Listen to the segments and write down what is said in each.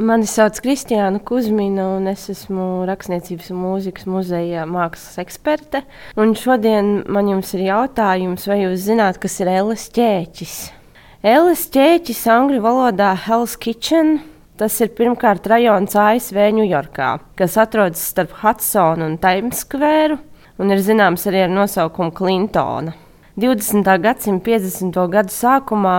Mani sauc Kristiāna Kusmina, un es esmu Rakstniecības un mūzikas muzeja mākslas eksperte. Un šodien man jums ir jautājums, vai jūs zināt, kas ir Ēles ķēķis? Ēles ķēķis angļu valodā Hell's Kitchen. Tas ir pirmkārt rajons ASV Ņujorkā, kas atrodas starp Hudsonu un Times Square, un ir zināms arī ar nosaukumu Clintona. 20. gadsimta 50. gadu sākumā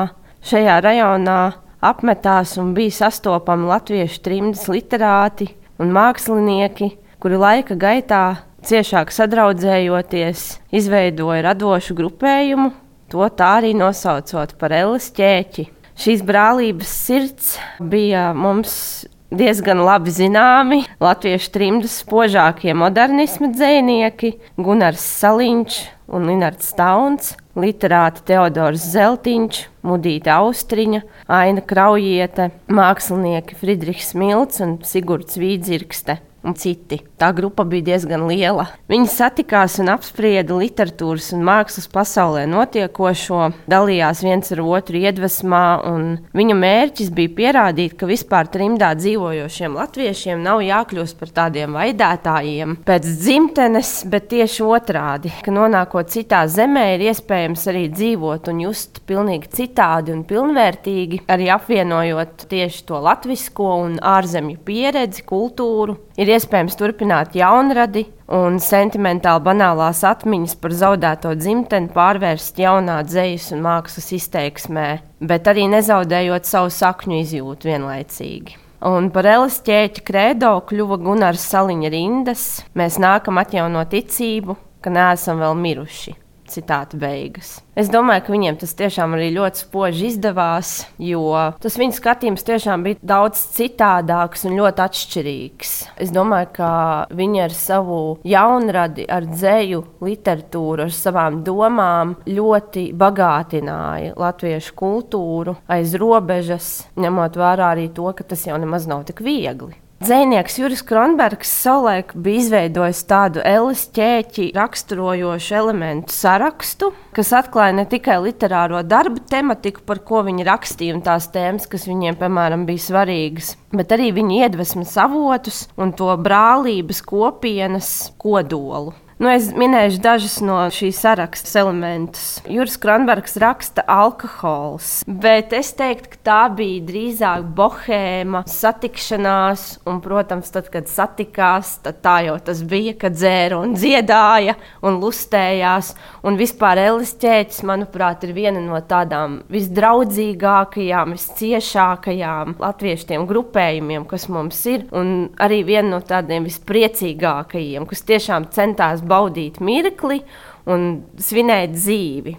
šajā rajonā apmetās un bija sastopami latviešu trimdas literāti un mākslinieki, kuri laika gaitā ciešāk sadraudzējoties, izveidoja radošu grupējumu, to tā arī nosaucot par Elles ķēķi. Šīs brālības sirds bija mums diezgan labi zināmi latviešu trimdas spožākie modernisma dzinieki Gunārs Saliņš un Linards Stauns literāti Teodors Zeltiņš, Mudīta Austriņa, Aina Kraujiete, mākslinieki Friedrichs Milts un Sigurds Vīdzirkste un citi. Tā grupa bija diezgan liela. Viņi satikās un apsprieda literatūras un mākslas pasaulē notiekošo, dalījās viens ar otru iedvesmā, un viņa mērķis bija pierādīt, ka vispār trimdā dzīvojošiem latviešiem nav jākļūst par tādiem vaidētājiem pēc dzimtenes, bet tieši otrādi, ka nonākot citā zemē ir iespējams arī dzīvot un just pilnīgi citādi un pilnvērtīgi, arī apvienojot tieši to latvisko un ārzemju pieredzi, kultūru. Ir iespējams turpināt jaunradi un sentimentāli banālās atmiņas par zaudēto dzimteni pārvērst jaunā dzīslas un mākslas izteiksmē, bet arī nezaudējot savu sakņu izjūtu vienlaicīgi. Un par Elas ķēķa kredo kļuva Gunārs Saliņa rindas. Mēs nākam atjaunot ticību, ka neesam vēl miruši. Citāta beigas. Es domāju, ka viņiem tas tiešām arī ļoti spoži izdevās, jo tas viņu skatījums tiešām bija daudz citādāks un ļoti atšķirīgs. Es domāju, ka viņi ar savu jaunradi, ar dzēju, literatūru, ar savām domām ļoti bagātināja latviešu kultūru aiz robežas, ņemot vērā arī to, ka tas jau nemaz nav tik viegli. Dzēnieks Juris Kronbergs savulaik bija izveidojis tādu Elas ķēķi raksturojošu elementu sarakstu, kas atklāja ne tikai literāro darbu tematiku, par ko viņi rakstīja, un tās tēmas, kas viņiem, piemēram, bija svarīgas, bet arī viņa iedvesmas avotus un to brālības kopienas kodolu. Nu, es minēšu dažus no šīs saraksta elementus. Juris Kronbergs raksta alkohols, bet es teiktu, ka tā bija drīzāk bohēma, satikšanās, un, protams, tad, kad satikās, tad tā jau tas bija, kad dzēra un dziedāja un lustējās. Un vispār Elis ķēķis, manuprāt, ir viena no tādām visdraudzīgākajām, visciešākajām latviešiem grupējumiem, kas mums ir, un arī viena no tādiem vispriecīgākajiem, kas tiešām centās baudīt mirkli un svinēt dzīvi.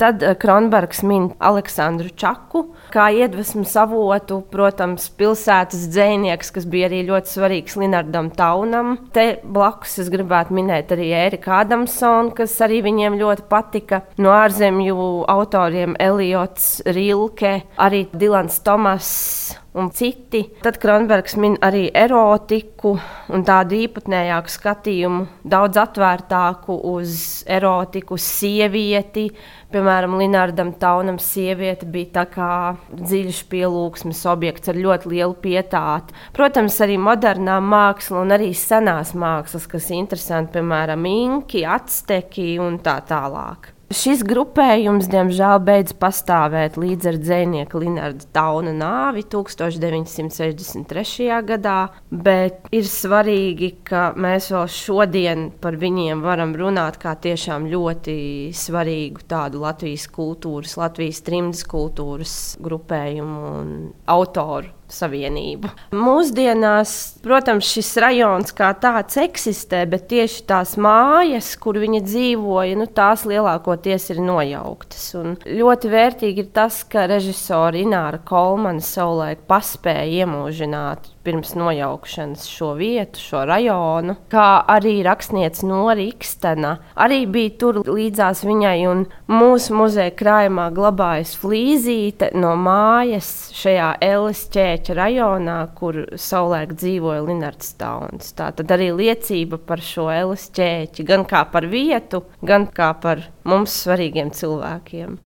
Tad eh, Kronbergs min Aleksandru Čaku, kā iedvesmas avotu, protams, pilsētas dzinieks, kas bija arī ļoti svarīgs Linardam Taunam. Te blakus es gribētu minēt arī Ēriku Adamsonu, kas arī viņiem ļoti patika. No ārzemju autoriem Eliots Rilke, arī Dilans Tomas un citi. Tad Kronbergs min arī erotiku un tādu īpatnējāku skatījumu, daudz atvērtāku uz erotiku, uz sievieti. Piemēram, Linardam Taunam sieviete bija tā kā dziļš pielūgsmes objekts ar ļoti lielu pietāti. Protams, arī modernā māksla un arī senās mākslas, kas ir interesanti, piemēram, inki, acteki un tā tālāk. Šis grupējums, diemžēl, beidz pastāvēt līdz ar dzinieku Linarda Tauna nāvi 1963. gadā, bet ir svarīgi, ka mēs vēl šodien par viņiem varam runāt kā tiešām ļoti svarīgu tādu Latvijas kultūras, Latvijas trimdas kultūras grupējumu un autoru savienību. Mūsdienās, protams, šis rajons kā tāds eksistē, bet tieši tās mājas, kur viņi dzīvoja, nu, tās lielākoties ir nojauktas. Un ļoti vērtīgi ir tas, ka režisori Ināra Kolmana savulaik paspēja iemūžināt pirms nojaukšanas šo vietu, šo rajonu, kā arī rakstniece Nora Ikstena. Arī bija tur līdzās viņai, un mūsu muzeja krājumā glabājas flīzīte no mājas šajā Elis ķēķa rajonā, kur savulaik dzīvoja Linards Tauns. Tā tad arī liecība par šo Elis ķēķi, gan kā par vietu, gan kā par mums svarīgiem cilvēkiem.